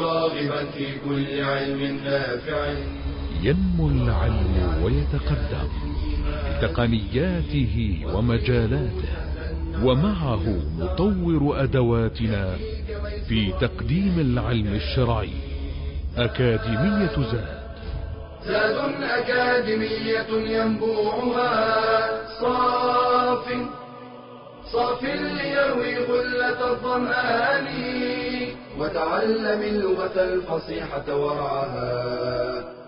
راغبا في كل علم نافع. ينمو العلم ويتقدم بتقنياته ومجالاته ومعه نطور أدواتنا في تقديم العلم الشرعي. أكاديمية زاد. زاد أكاديمية ينبوعها. صاف صاف ليروي غلة الظمآن. وتعلم اللغة الفصيحة ورعاها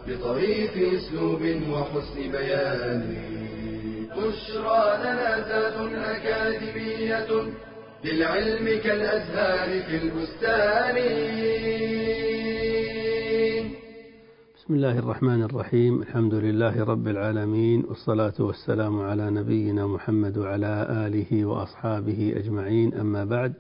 بطريف أسلوب وحسن بيان. بشرى لنا زاد أكاديمية للعلم كالأزهار في البستان. بسم الله الرحمن الرحيم. الحمد لله رب العالمين والصلاة والسلام على نبينا محمد وعلى آله وأصحابه أجمعين. أما بعد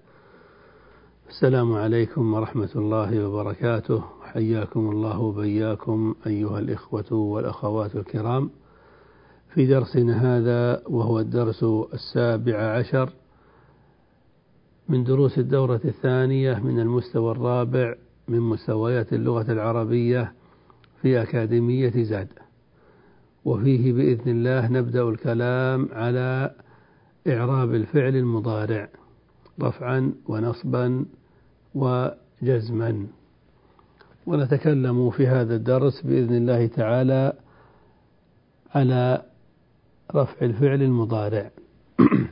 السلام عليكم ورحمة الله وبركاته. حياكم الله وبياكم أيها الإخوة والأخوات الكرام. في درسنا هذا وهو الدرس السابع عشر من دروس الدورة الثانية من المستوى الرابع من مستويات اللغة العربية في أكاديمية زاد. وفيه بإذن الله نبدأ الكلام على إعراب الفعل المضارع رفعا ونصبا وجزما. ونتكلم في هذا الدرس بإذن الله تعالى على رفع الفعل المضارع.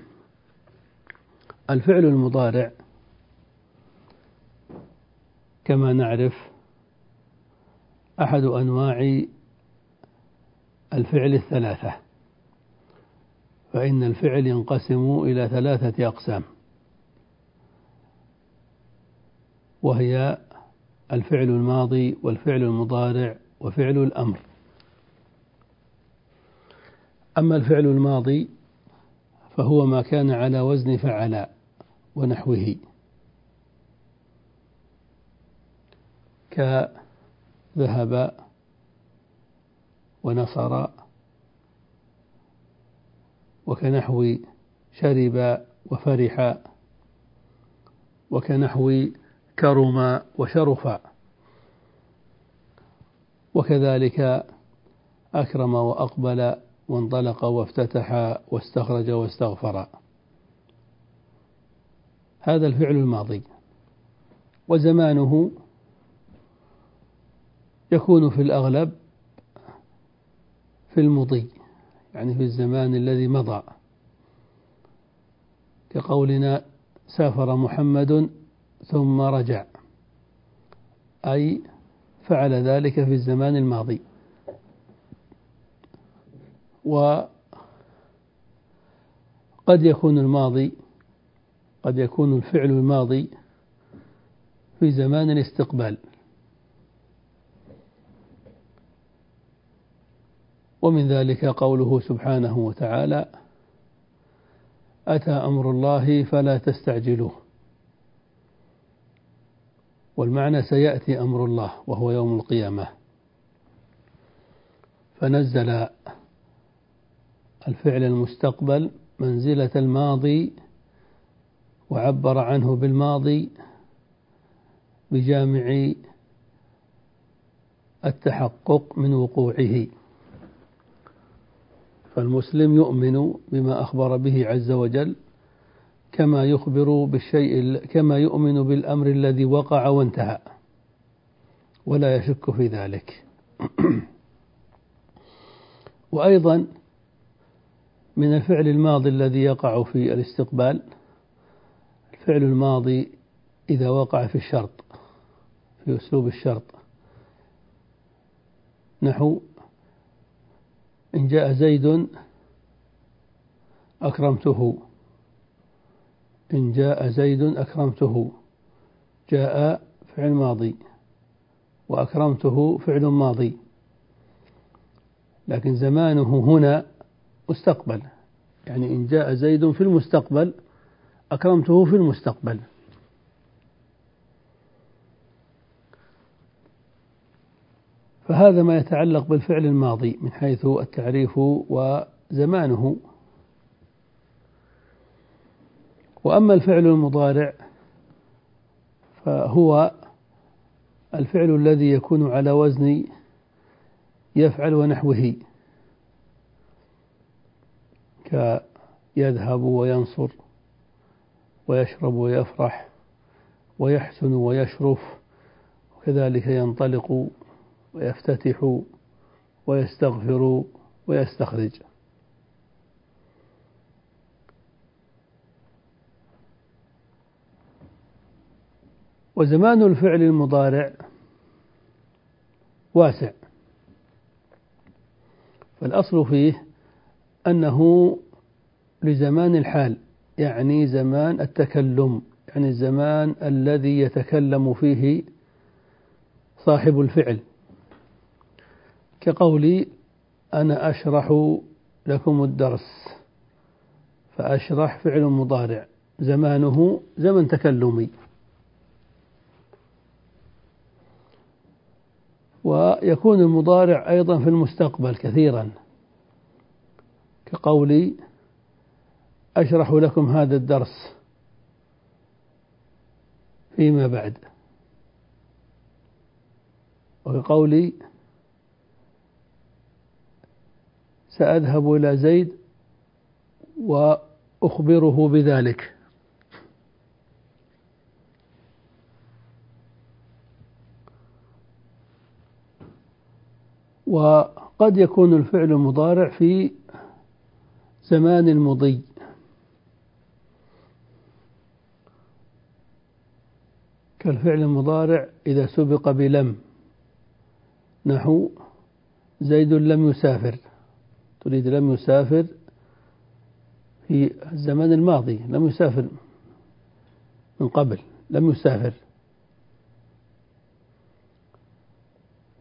الفعل المضارع كما نعرف أحد أنواع الفعل الثلاثة فإن الفعل ينقسم إلى ثلاثة أقسام. وهي الفعل الماضي والفعل المضارع وفعل الأمر. أما الفعل الماضي فهو ما كان على وزن فعل ونحوه. كذهب ونصر وكنحو شرب وفرح وكنحو كرم وشرف. وكذلك أكرم وأقبل وانطلق وافتتح واستخرج واستغفر. هذا الفعل الماضي. وزمانه يكون في الأغلب في المضي يعني في الزمان الذي مضى. كقولنا سافر محمد ثم رجع. أي فعل ذلك في الزمان الماضي. وقد يكون الماضي قد يكون الفعل الماضي في زمان الاستقبال. ومن ذلك قوله سبحانه وتعالى أتى أمر الله فلا تستعجلوه. والمعنى سيأتي أمر الله وهو يوم القيامة. فنزل الفعل المستقبل منزلة الماضي وعبر عنه بالماضي بجامع التحقق من وقوعه. فالمسلم يؤمن بما أخبر به عز وجل كما يخبر بالشيء كما يؤمن بالأمر الذي وقع وانتهى. ولا يشك في ذلك. وأيضا من الفعل الماضي الذي يقع في الاستقبال الفعل الماضي إذا وقع في الشرط في أسلوب الشرط. نحو إن جاء زيد أكرمته. إن جاء زيد أكرمته جاء فعل ماضي وأكرمته فعل ماضي. لكن زمانه هنا مستقبل يعني إن جاء زيد في المستقبل أكرمته في المستقبل. فهذا ما يتعلق بالفعل الماضي من حيث التعريف وزمانه. وأما الفعل المضارع فهو الفعل الذي يكون على وزن يفعل ونحوه كيذهب وينصر ويشرب ويفرح ويحسن ويشرف وكذلك ينطلق ويفتتح ويستغفر ويستخرج. وزمان الفعل المضارع واسع. فالأصل فيه أنه لزمان الحال يعني زمان التكلم يعني الزمان الذي يتكلم فيه صاحب الفعل. كقولي أنا أشرح لكم الدرس فأشرح فعل مضارع زمانه زمن تكلمي. ويكون المضارع أيضا في المستقبل كثيرا. كقولي أشرح لكم هذا الدرس فيما بعد. وكقولي سأذهب إلى زيد وأخبره بذلك. وقد يكون الفعل المضارع في زمان المضي. كالفعل المضارع إذا سبق بلم. نحو زيد لم يسافر. تريد لم يسافر في الزمان الماضي. لم يسافر من قبل. لم يسافر.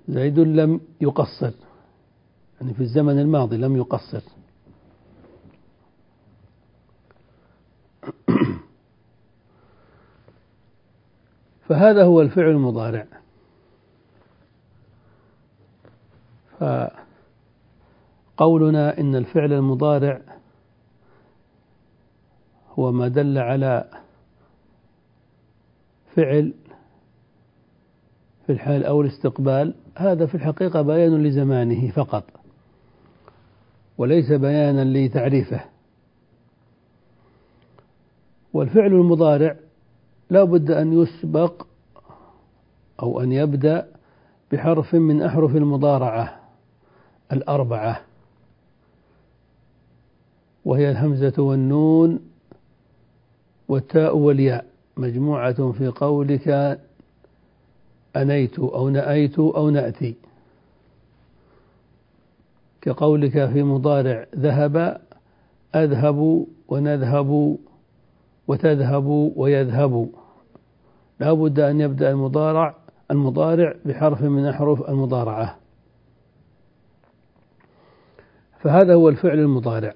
زيد لم يقصر. يعني في الزمن الماضي لم يقصر. فهذا هو الفعل المضارع. فقولنا إن الفعل المضارع هو ما دل على فعل في الحال أو الاستقبال هذا في الحقيقة بيان لزمانه فقط وليس بيانا لتعريفه. والفعل المضارع لا بد أن يسبق أو أن يبدأ بحرف من أحرف المضارعة الأربعة وهي الهمزة والنون والتاء والياء مجموعة في قولك أنيت أو نأيت أو نأتي. كقولك في مضارع ذهب أذهب ونذهب وتذهب ويذهب. لا بد أن يبدأ المضارع المضارع بحرف من أحرف المضارعة. فهذا هو الفعل المضارع.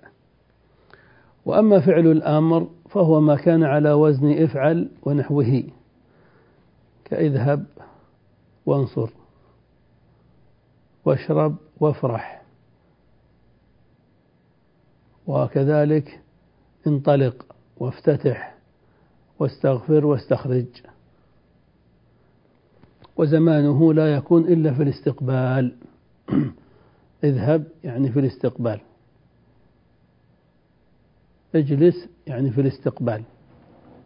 وأما فعل الأمر فهو ما كان على وزن افعل ونحوه كإذهب وانصر. واشرب وافرح. وكذلك انطلق وافتتح واستغفر واستخرج. وزمانه لا يكون إلا في الاستقبال. اذهب يعني في الاستقبال. اجلس يعني في الاستقبال.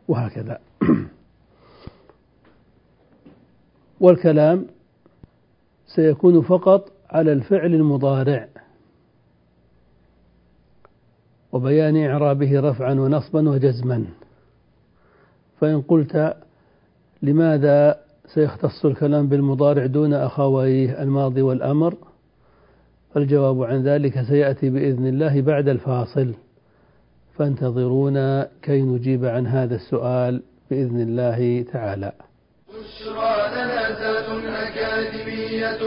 وهكذا. والكلام سيكون فقط على الفعل المضارع وبيان إعرابه رفعا ونصبا وجزما. فإن قلت لماذا سيختص الكلام بالمضارع دون أخويه الماضي والأمر فالجواب عن ذلك سيأتي بإذن الله بعد الفاصل. فانتظرونا كي نجيب عن هذا السؤال بإذن الله تعالى. بشرى لنا أكاديمية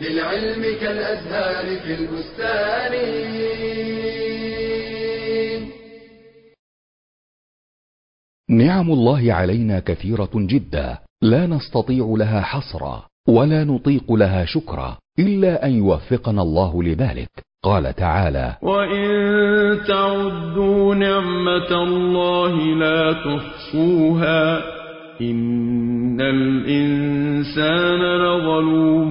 للعلم كالأزهار في البستان. نعم الله علينا كثيرة جدا. لا نستطيع لها حصرا ولا نطيق لها شكرا إلا أن يوفقنا الله لذلك. قال تعالى وإن تعدوا نعمة الله لا تحصوها إن الإنسان لظلوم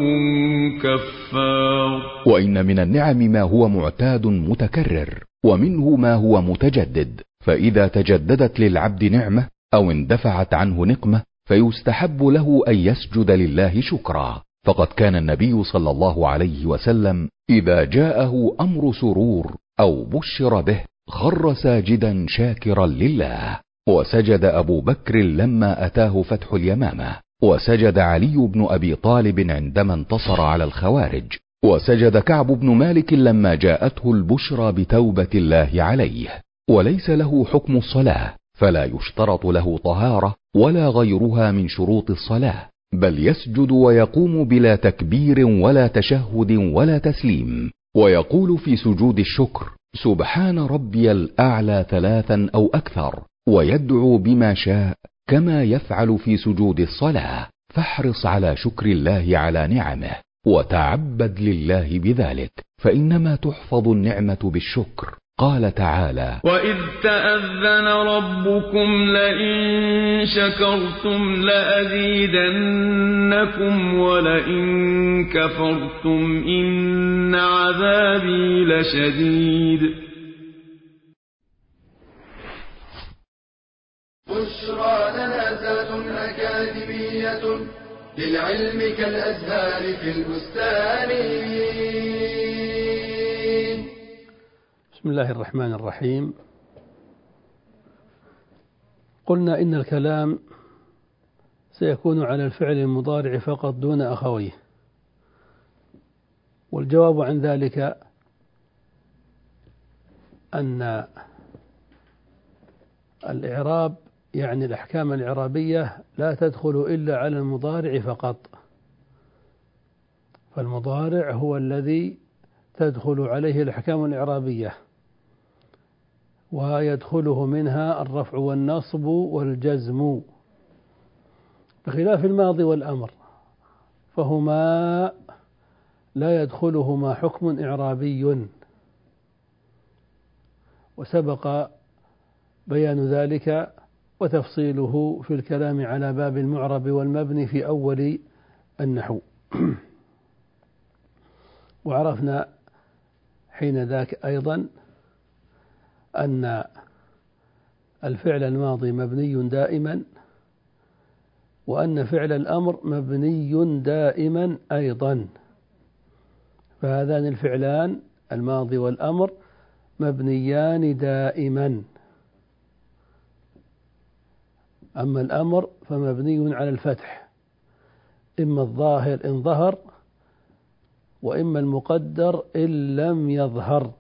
كفار. وإن من النعم ما هو معتاد متكرر. ومنه ما هو متجدد. فإذا تجددت للعبد نعمة أو اندفعت عنه نقمة فيستحب له أن يسجد لله شكرا. فقد كان النبي صلى الله عليه وسلم إذا جاءه أمر سرور أو بشر به خر ساجدا شاكرا لله. وسجد أبو بكر لما أتاه فتح اليمامة وسجد علي بن أبي طالب عندما انتصر على الخوارج وسجد كعب بن مالك لما جاءته البشرى بتوبة الله عليه وليس له حكم الصلاة فلا يشترط له طهارة ولا غيرها من شروط الصلاة بل يسجد ويقوم بلا تكبير ولا تشهد ولا تسليم ويقول في سجود الشكر سبحان ربي الأعلى ثلاثا أو أكثر. ويدعو بما شاء كما يفعل في سجود الصلاة. فاحرص على شكر الله على نعمه وتعبد لله بذلك فإنما تحفظ النعمة بالشكر. قال تعالى وإذ تأذن ربكم لئن شكرتم لأزيدنكم ولئن كفرتم إن عذابي لشديد. بشرى لنا ذات أكاديمية للعلم كالأزهار في البستان. بسم الله الرحمن الرحيم. قلنا إن الكلام سيكون على الفعل المضارع فقط دون أخويه. والجواب عن ذلك أن الإعراب يعني الأحكام الإعرابية لا تدخل إلا على المضارع فقط. فالمضارع هو الذي تدخل عليه الأحكام الإعرابية ويدخله منها الرفع والنصب والجزم. بخلاف الماضي والأمر فهما لا يدخلهما حكم إعرابي. وسبق بيان ذلك وتفصيله في الكلام على باب المعرب والمبني في أول النحو. وعرفنا حين ذاك أيضا أن الفعل الماضي مبني دائما وأن فعل الأمر مبني دائما أيضا. فهذان الفعلان الماضي والأمر مبنيان دائما. أما الأمر فمبني على الفتح. إما الظاهر إن ظهر وإما المقدر إن لم يظهر.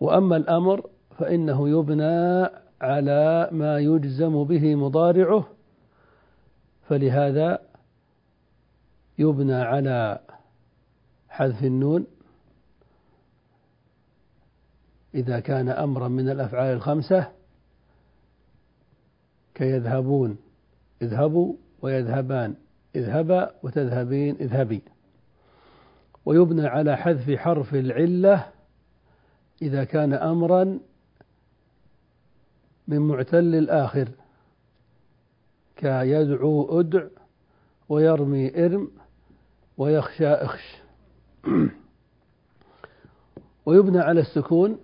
وأما الأمر فإنه يبنى على ما يجزم به مضارعه فلهذا يبنى على حذف النون إذا كان أمرا من الأفعال الخمسة كيذهبون. اذهبوا ويذهبان. اذهبا وتذهبين. اذهبي. ويبنى على حذف حرف العلة إذا كان أمرا من معتل الآخر. كيدعو أدع ويرمي إرم ويخشى إخش. ويبنى على السكون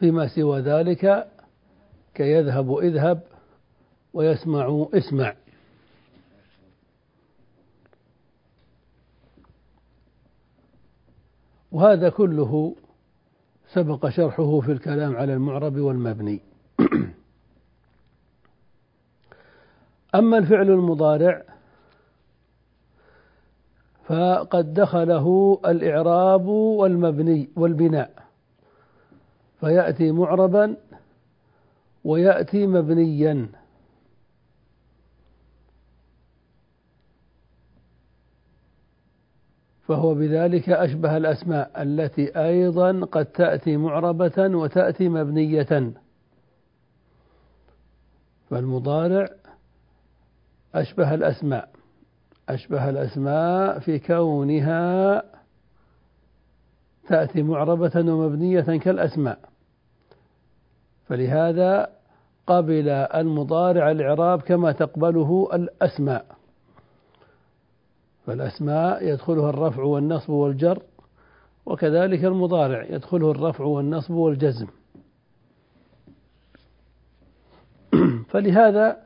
فيما سوى ذلك كيذهب اذهب ويسمع اسمع. وهذا كله سبق شرحه في الكلام على المعرب والمبني. أما الفعل المضارع فقد دخله الإعراب والمبني والبناء. فيأتي معربا ويأتي مبنيا. فهو بذلك أشبه الأسماء التي أيضا قد تأتي معربة وتأتي مبنية. فالمضارع أشبه الأسماء أشبه الأسماء في كونها تأتي معربة ومبنية كالأسماء. فلهذا قبل المضارع الإعراب كما تقبله الأسماء. فالأسماء يدخلها الرفع والنصب والجر وكذلك المضارع يدخله الرفع والنصب والجزم. فلهذا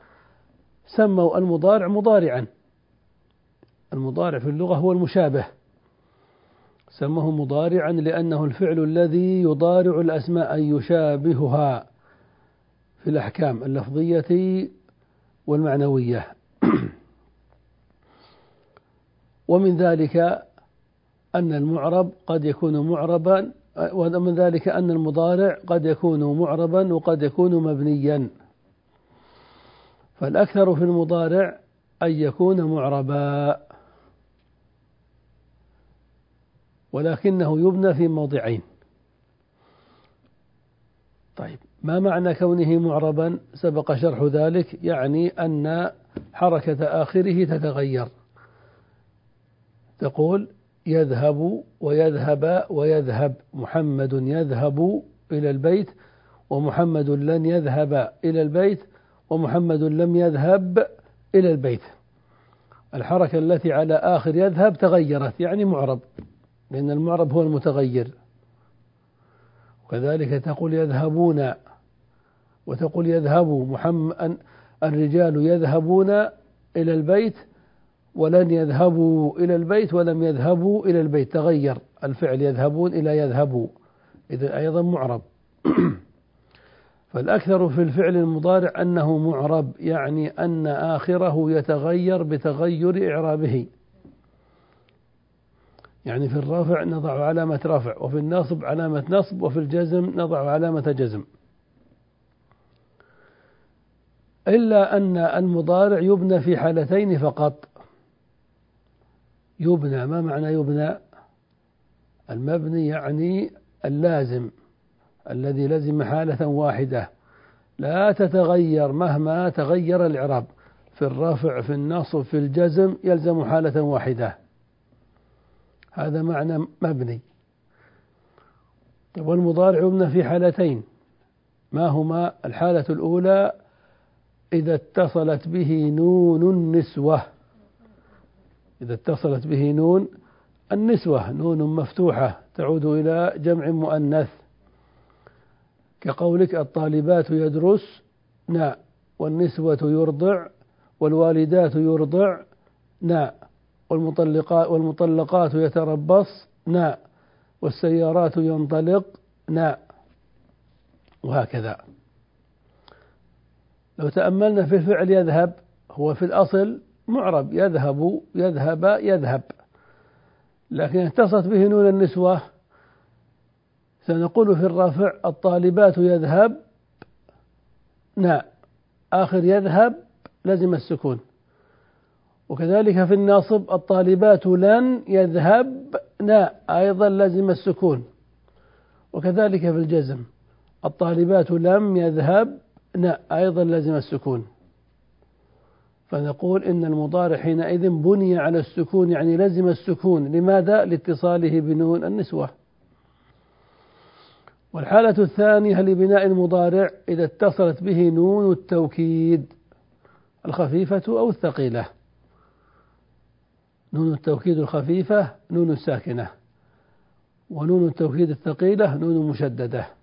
سموا المضارع مضارعا. المضارع في اللغة هو المشابه. سموه مضارعا لأنه الفعل الذي يضارع الأسماء أن يشابهها. في الأحكام اللفظية والمعنوية. ومن ذلك أن المعرب قد يكون معربا ومن ذلك أن المضارع قد يكون معربا وقد يكون مبنيا. فالأكثر في المضارع أن يكون معربا. ولكنه يبنى في موضعين. طيب. ما معنى كونه معربا؟ سبق شرح ذلك يعني أن حركة آخره تتغير. تقول يذهب ويذهب ويذهب. محمد يذهب إلى البيت ومحمد لن يذهب إلى البيت ومحمد لم يذهب إلى البيت. الحركة التي على آخر يذهب تغيرت يعني معرب لأن المعرب هو المتغير. وكذلك تقول يذهبون وتقول يذهب محمد الرجال يذهبون إلى البيت ولن يذهبوا إلى البيت ولم يذهبوا إلى البيت. تغير الفعل يذهبون إلى يذهبوا إذا أيضا معرب. فالأكثر في الفعل المضارع أنه معرب يعني أن آخره يتغير بتغير إعرابه. يعني في الرفع نضع علامة رفع وفي النصب علامة نصب وفي الجزم نضع علامة جزم. إلا أن المضارع يبنى في حالتين فقط. يبنى ما معنى يبنى؟ المبني يعني اللازم الذي لزم حالة واحدة. لا تتغير مهما تغير الإعراب. في الرفع في النصب في الجزم يلزم حالة واحدة. هذا معنى مبني. والمضارع يبنى في حالتين. ما هما؟ الحالة الأولى إذا اتصلت به نون النسوة. إذا اتصلت به نون النسوة نون مفتوحة تعود إلى جمع مؤنث. كقولك الطالبات يدرسن والنسوة يرضع والوالدات يرضعن والمطلقات والمطلقات يتربصن والسيارات ينطلقن وهكذا. لو تأملنا في الفعل يذهب هو في الأصل معرب يذهب يذهب يذهب. لكن اتصلت به نون النسوة سنقول في الرافع الطالبات يذهب نا آخر يذهب لزم السكون. وكذلك في الناصب الطالبات لن يذهبن أيضا لزم السكون. وكذلك في الجزم الطالبات لم يذهبن أيضا لزم السكون. فنقول إن المضارع حينئذ بني على السكون يعني لزم السكون. لماذا؟ لاتصاله بنون النسوة. والحالة الثانية لبناء المضارع إذا اتصلت به نون التوكيد الخفيفة أو الثقيلة. نون التوكيد الخفيفة نون الساكنة. ونون التوكيد الثقيلة نون مشددة.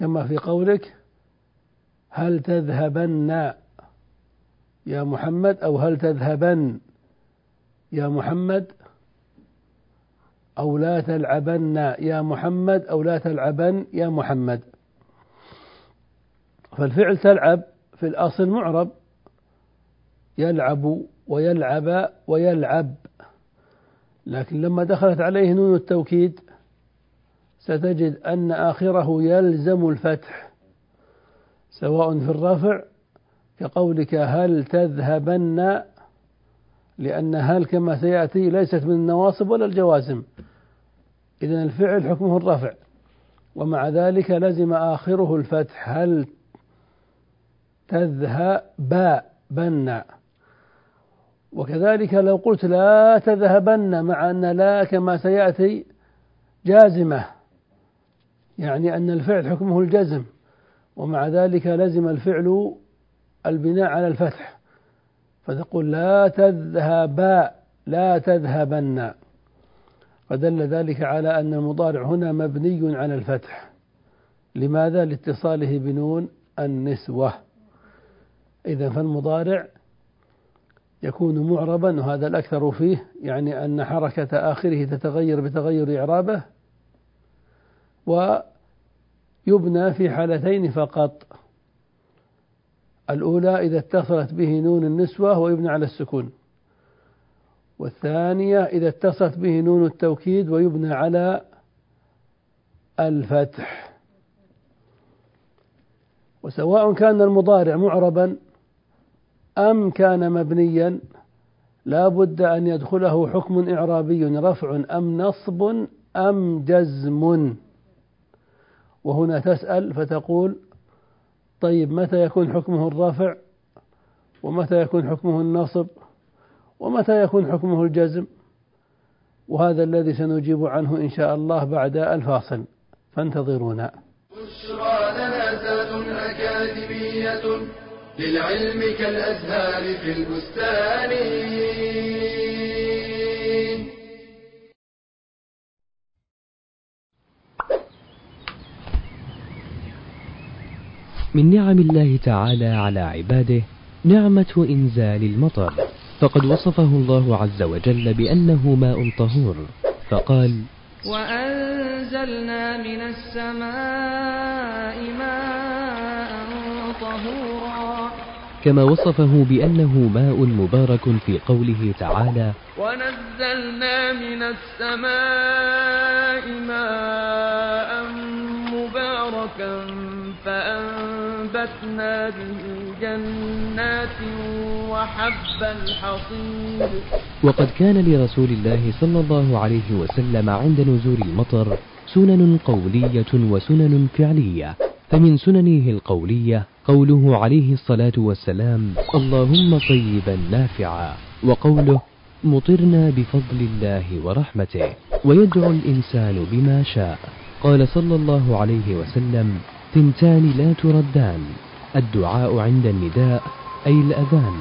كما في قولك هل تذهبن يا محمد أو هل تذهبن يا محمد أو لا تلعبن يا محمد أو لا تلعبن يا محمد؟ فالفعل تلعب في الأصل معرب يلعب ويلعب ويلعب لكن لما دخلت عليه نون التوكيد ستجد أن آخره يلزم الفتح سواء في الرفع كقولك هل تذهبن؟ لأن هل كما سيأتي ليست من النواصب ولا الجوازم. إذا الفعل حكمه الرفع. ومع ذلك لزم آخره الفتح. هل تذهب بن وكذلك لو قلت لا تذهبن مع أن لا كما سيأتي جازمة. يعني أن الفعل حكمه الجزم ومع ذلك لزم الفعل البناء على الفتح. فتقول لا تذهبا لا تذهبن. فدل ذلك على أن المضارع هنا مبني على الفتح. لماذا؟ لاتصاله بنون النسوة. إذا فالمضارع يكون معربا وهذا الأكثر فيه يعني أن حركة آخره تتغير بتغير إعرابه ويبنى في حالتين فقط. الأولى إذا اتصلت به نون النسوة ويبنى على السكون. والثانية إذا اتصلت به نون التوكيد ويبنى على الفتح. وسواء كان المضارع معربا أم كان مبنيا لا بد أن يدخله حكم إعرابي رفع أم نصب أم جزم. وهنا تسأل فتقول طيب متى يكون حكمه الرفع؟ ومتى يكون حكمه النصب؟ ومتى يكون حكمه الجزم؟ وهذا الذي سنجيب عنه إن شاء الله بعد الفاصل. فانتظرونا. بشرى أكاديمية للعلم كالأزهار في البستان. من نعم الله تعالى على عباده نعمة إنزال المطر. فقد وصفه الله عز وجل بأنه ماء طهور فقال وأنزلنا من السماء ماء طهورا. كما وصفه بأنه ماء مبارك في قوله تعالى ونزلنا من السماء ماء فأنبتنا به جنات وحب الحصيد. وقد كان لرسول الله صلى الله عليه وسلم عند نزول المطر سنن قولية وسنن فعلية. فمن سننه القولية قوله عليه الصلاة والسلام اللهم طيبا نافعا. وقوله مطرنا بفضل الله ورحمته ويدعو الإنسان بما شاء. قال صلى الله عليه وسلم ثنتان لا تردان. الدعاء عند النداء أي الأذان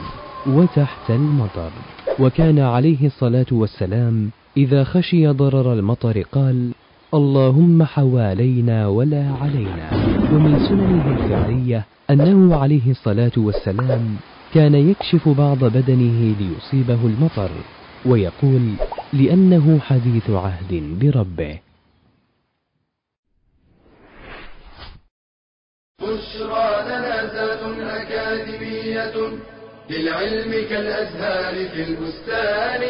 وتحت المطر. وكان عليه الصلاة والسلام إذا خشي ضرر المطر قال اللهم حوالينا ولا علينا. ومن سننه الفعلية أنه عليه الصلاة والسلام كان يكشف بعض بدنه ليصيبه المطر ويقول لأنه حديث عهد بربه. بشرى لنا أكاديمية للعلم كالأزهار في البستان.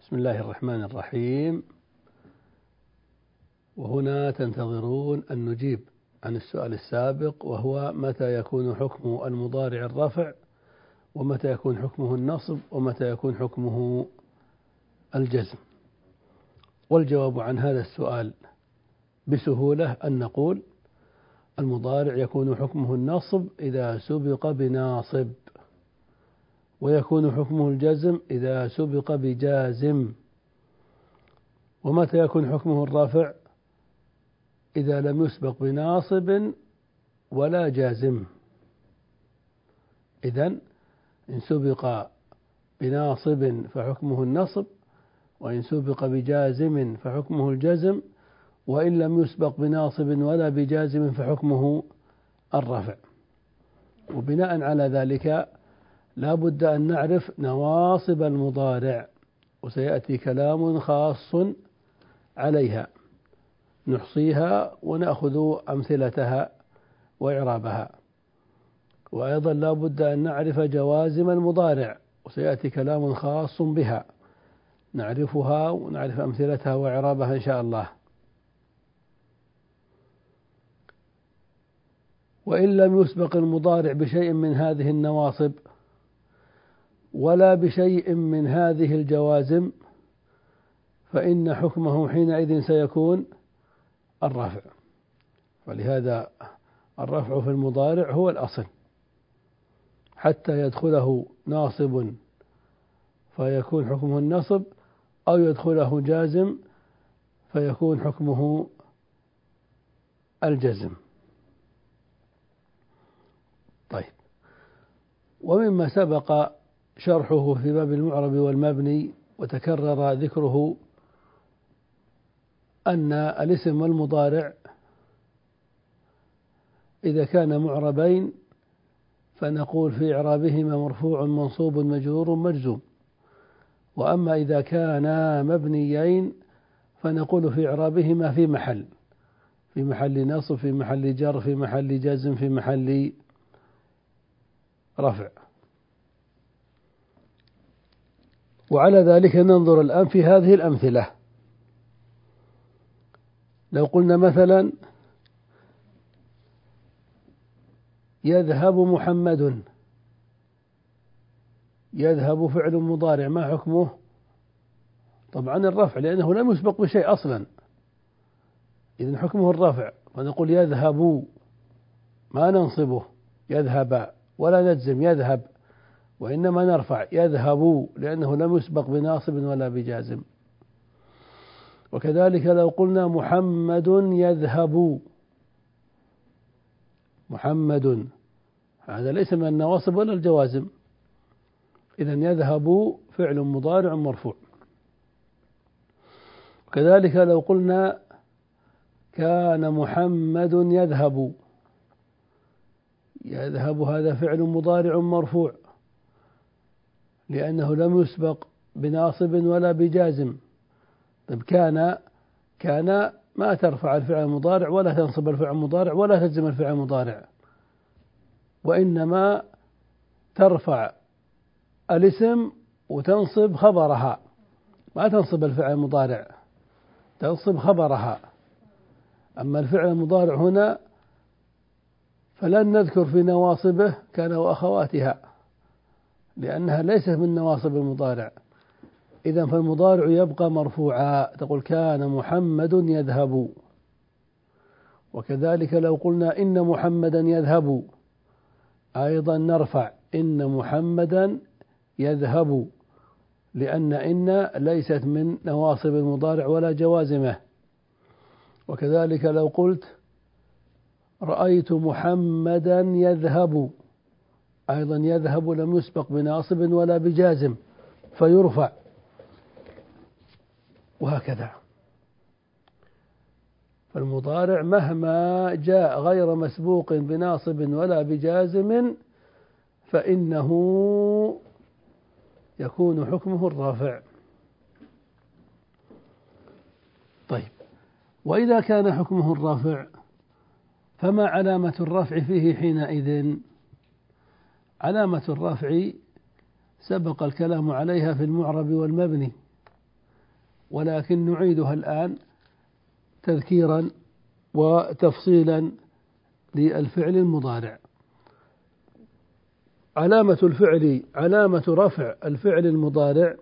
بسم الله الرحمن الرحيم. وهنا تنتظرون أن نجيب عن السؤال السابق وهو متى يكون حكم المضارع الرفع ومتى يكون حكمه النصب ومتى يكون حكمه الجزم؟ والجواب عن هذا السؤال بسهولة أن نقول المضارع يكون حكمه النصب إذا سبق بناصب ويكون حكمه الجزم إذا سبق بجازم. ومتى يكون حكمه الرافع؟ إذا لم يسبق بناصب ولا جازم. إذا إن سبق بناصب فحكمه النصب وإن سبق بجازم فحكمه الجزم. وإن لم يسبق بناصب ولا بجازم فحكمه الرفع. وبناء على ذلك لا بد أن نعرف نواصب المضارع وسيأتي كلام خاص عليها. نحصيها ونأخذ أمثلتها وإعرابها. وأيضا لا بد أن نعرف جوازم المضارع وسيأتي كلام خاص بها. نعرفها ونعرف أمثلتها وإعرابها إن شاء الله. وإن لم يسبق المضارع بشيء من هذه النواصب ولا بشيء من هذه الجوازم فإن حكمه حينئذ سيكون الرفع ولهذا الرفع في المضارع هو الأصل. حتى يدخله ناصب فيكون حكمه النصب أو يدخله جازم فيكون حكمه الجزم. طيب. ومما سبق شرحه في باب المعرب والمبني وتكرر ذكره أن الاسم والمضارع إذا كان معربين فنقول في إعرابهما مرفوع منصوب مجرور مجزوم. وأما إذا كانا مبنيين فنقول في إعرابهما في محل في محل نصب في محل جر في محل جزم في محل رفع وعلى ذلك ننظر الآن في هذه الأمثلة. لو قلنا مثلا يذهب محمد يذهب فعل مضارع ما حكمه؟ طبعا الرفع لأنه لم يسبق بشيء أصلا. إذن حكمه الرفع فنقول يذهب ما ننصبه؟ يذهب ولا نجزم يذهب. وإنما نرفع يذهب لأنه لم يسبق بناصب ولا بجازم. وكذلك لو قلنا محمد يذهب. محمد هذا ليس من النواصب ولا الجوازم. إذا يذهب فعل مضارع مرفوع. وكذلك لو قلنا كان محمد يذهب. يذهب هذا فعل مضارع مرفوع لأنه لم يسبق بناصب ولا بجازم. طيب كان كان ما ترفع الفعل المضارع ولا تنصب الفعل المضارع ولا تجزم الفعل المضارع وإنما ترفع الاسم وتنصب خبرها. ما تنصب الفعل المضارع تنصب خبرها. أما الفعل المضارع هنا فلن نذكر في نواصبه كان وأخواتها لأنها ليست من نواصب المضارع. إذا فالمضارع يبقى مرفوعا تقول كان محمد يذهب. وكذلك لو قلنا إن محمدا يذهب أيضا نرفع إن محمدا يذهب لأن إن ليست من نواصب المضارع ولا جوازمه. وكذلك لو قلت رأيت محمدا يذهب. أيضا يذهب لم يسبق بناصب ولا بجازم فيرفع. وهكذا. فالمضارع مهما جاء غير مسبوق بناصب ولا بجازم فإنه يكون حكمه الرافع. طيب. وإذا كان حكمه الرافع فما علامة الرفع فيه حينئذ؟ علامة الرفع سبق الكلام عليها في المعرب والمبني ولكن نعيدها الآن تذكيرا وتفصيلا للفعل المضارع. علامة الفعل علامة رفع الفعل المضارع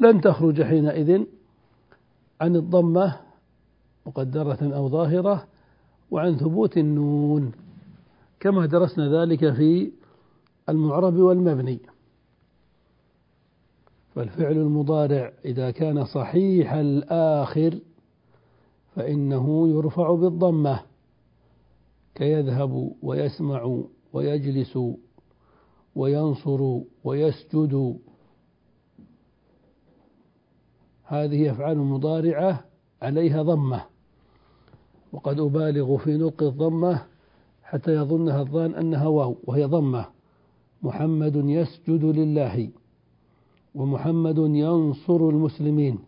لن تخرج حينئذ عن الضمة مقدرة أو ظاهرة وعن ثبوت النون. كما درسنا ذلك في المعرب والمبني. فالفعل المضارع إذا كان صحيح الآخر فإنه يرفع بالضمة كيذهب ويسمع ويجلس وينصر ويسجد. هذه أفعال مضارعة عليها ضمة. وقد أبالغ في نطق الضمة حتى يظنها الظان أنها واو وهي ضمة. محمد يسجد لله ومحمد ينصر المسلمين.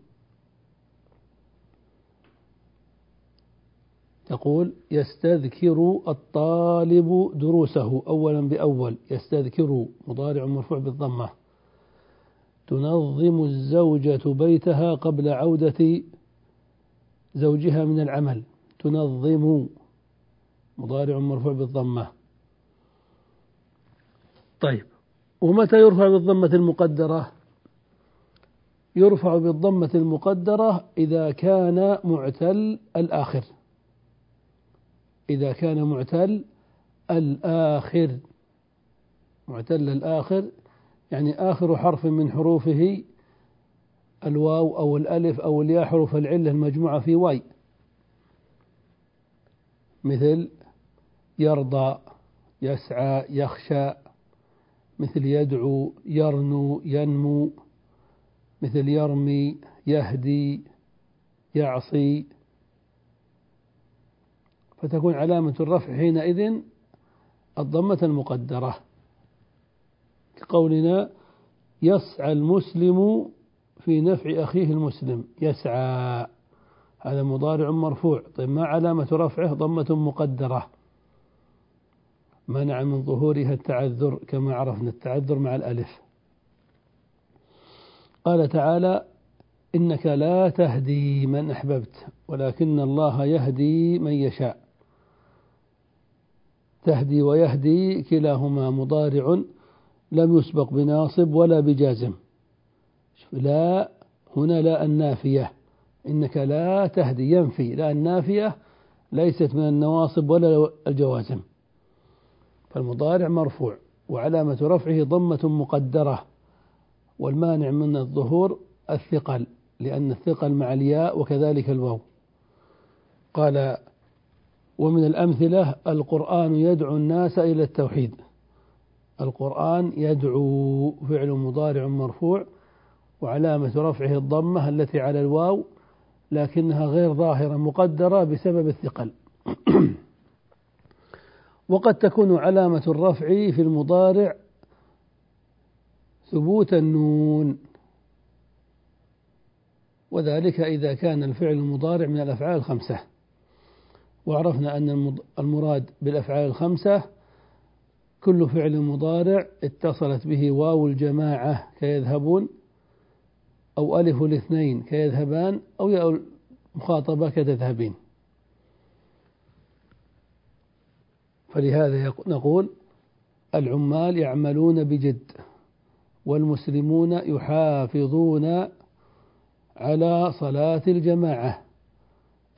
تقول يستذكر الطالب دروسه. أولا بأول يستذكر مضارع مرفوع بالضمة. تنظم الزوجة بيتها قبل عودة زوجها من العمل. تنظم مضارع مرفوع بالضمة. طيب ومتى يرفع بالضمة المقدرة؟ يرفع بالضمة المقدرة إذا كان معتل الآخر. إذا كان معتل الآخر. معتل الآخر يعني آخر حرف من حروفه الواو أو الألف أو الياء حروف العلة المجموعة في واي. مثل يرضى يسعى يخشى مثل يدعو يرنو ينمو مثل يرمي يهدي يعصي. فتكون علامة الرفع حينئذ الضمة المقدرة. كقولنا يسعى المسلم في نفع أخيه المسلم يسعى. هذا مضارع مرفوع. طيب ما علامة رفعه؟ ضمة مقدرة. منع من ظهورها التعذر كما عرفنا. التعذر مع الألف. قال تعالى إنك لا تهدي من أحببت ولكن الله يهدي من يشاء. تهدي ويهدي كلاهما مضارع لم يسبق بناصب ولا بجازم. لا هنا لا النافية. إنك لا تهدي ينفي لا النافية ليست من النواصب ولا الجوازم. فالمضارع مرفوع وعلامة رفعه ضمة مقدرة والمانع من الظهور الثقل لأن الثقل مع الياء وكذلك الواو. قال ومن الأمثلة القرآن يدعو الناس إلى التوحيد. القرآن يدعو فعل مضارع مرفوع وعلامة رفعه الضمة التي على الواو لكنها غير ظاهرة مقدرة بسبب الثقل. وقد تكون علامة الرفع في المضارع ثبوت النون. وذلك إذا كان الفعل المضارع من الأفعال الخمسة. وعرفنا أن المراد بالأفعال الخمسة كل فعل مضارع اتصلت به واو الجماعة كيذهبون. أو ألف الاثنين كيذهبان أو ياء المخاطبة كتذهبين. فلهذا نقول العمال يعملون بجد والمسلمون يحافظون على صلاة الجماعة.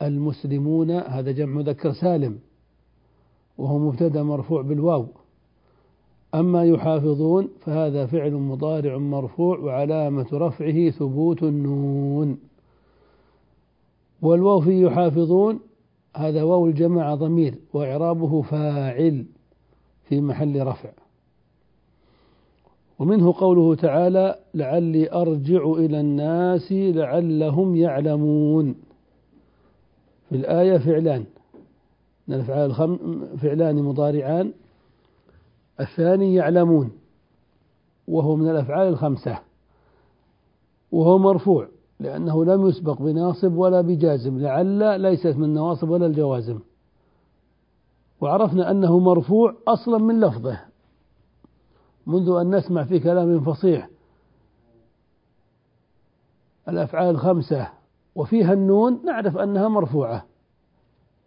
المسلمون هذا جمع مذكر سالم وهو مبتدأ مرفوع بالواو. أما يحافظون فهذا فعل مضارع مرفوع وعلامة رفعه ثبوت النون والواو في يحافظون هذا واو الجماعة ضمير وإعرابه فاعل في محل رفع ومنه قوله تعالى لعلي أرجع إلى الناس لعلهم يعلمون في الآية فعلان الأفعال. فعلان مضارعان الثاني يعلمون وهو من الأفعال الخمسة وهو مرفوع لأنه لم يسبق بناصب ولا بجازم لعل ليست من نواصب ولا الجوازم. وعرفنا أنه مرفوع أصلا من لفظه منذ أن نسمع في كلام فصيح الأفعال الخمسة وفيها النون نعرف أنها مرفوعة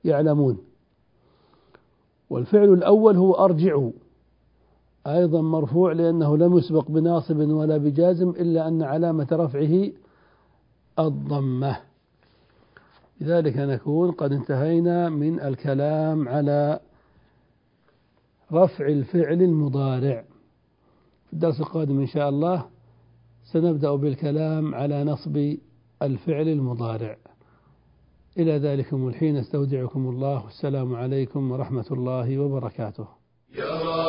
يعلمون. والفعل الأول هو أرجعوا أيضا مرفوع لأنه لم يسبق بناصب ولا بجازم إلا أن علامة رفعه الضمة. لذلك نكون قد انتهينا من الكلام على رفع الفعل المضارع. في الدرس القادم إن شاء الله سنبدأ بالكلام على نصب الفعل المضارع. إلى ذلكم الحين أستودعكم الله. والسلام عليكم ورحمة الله وبركاته.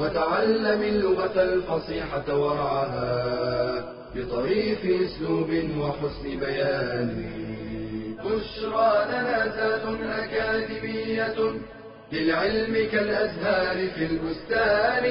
وتعلم اللغة الفصيحة ورعاها بطريف أسلوب وحسن بيان. بشرى لنا ذات أكاديمية للعلم كالأزهار في البستان.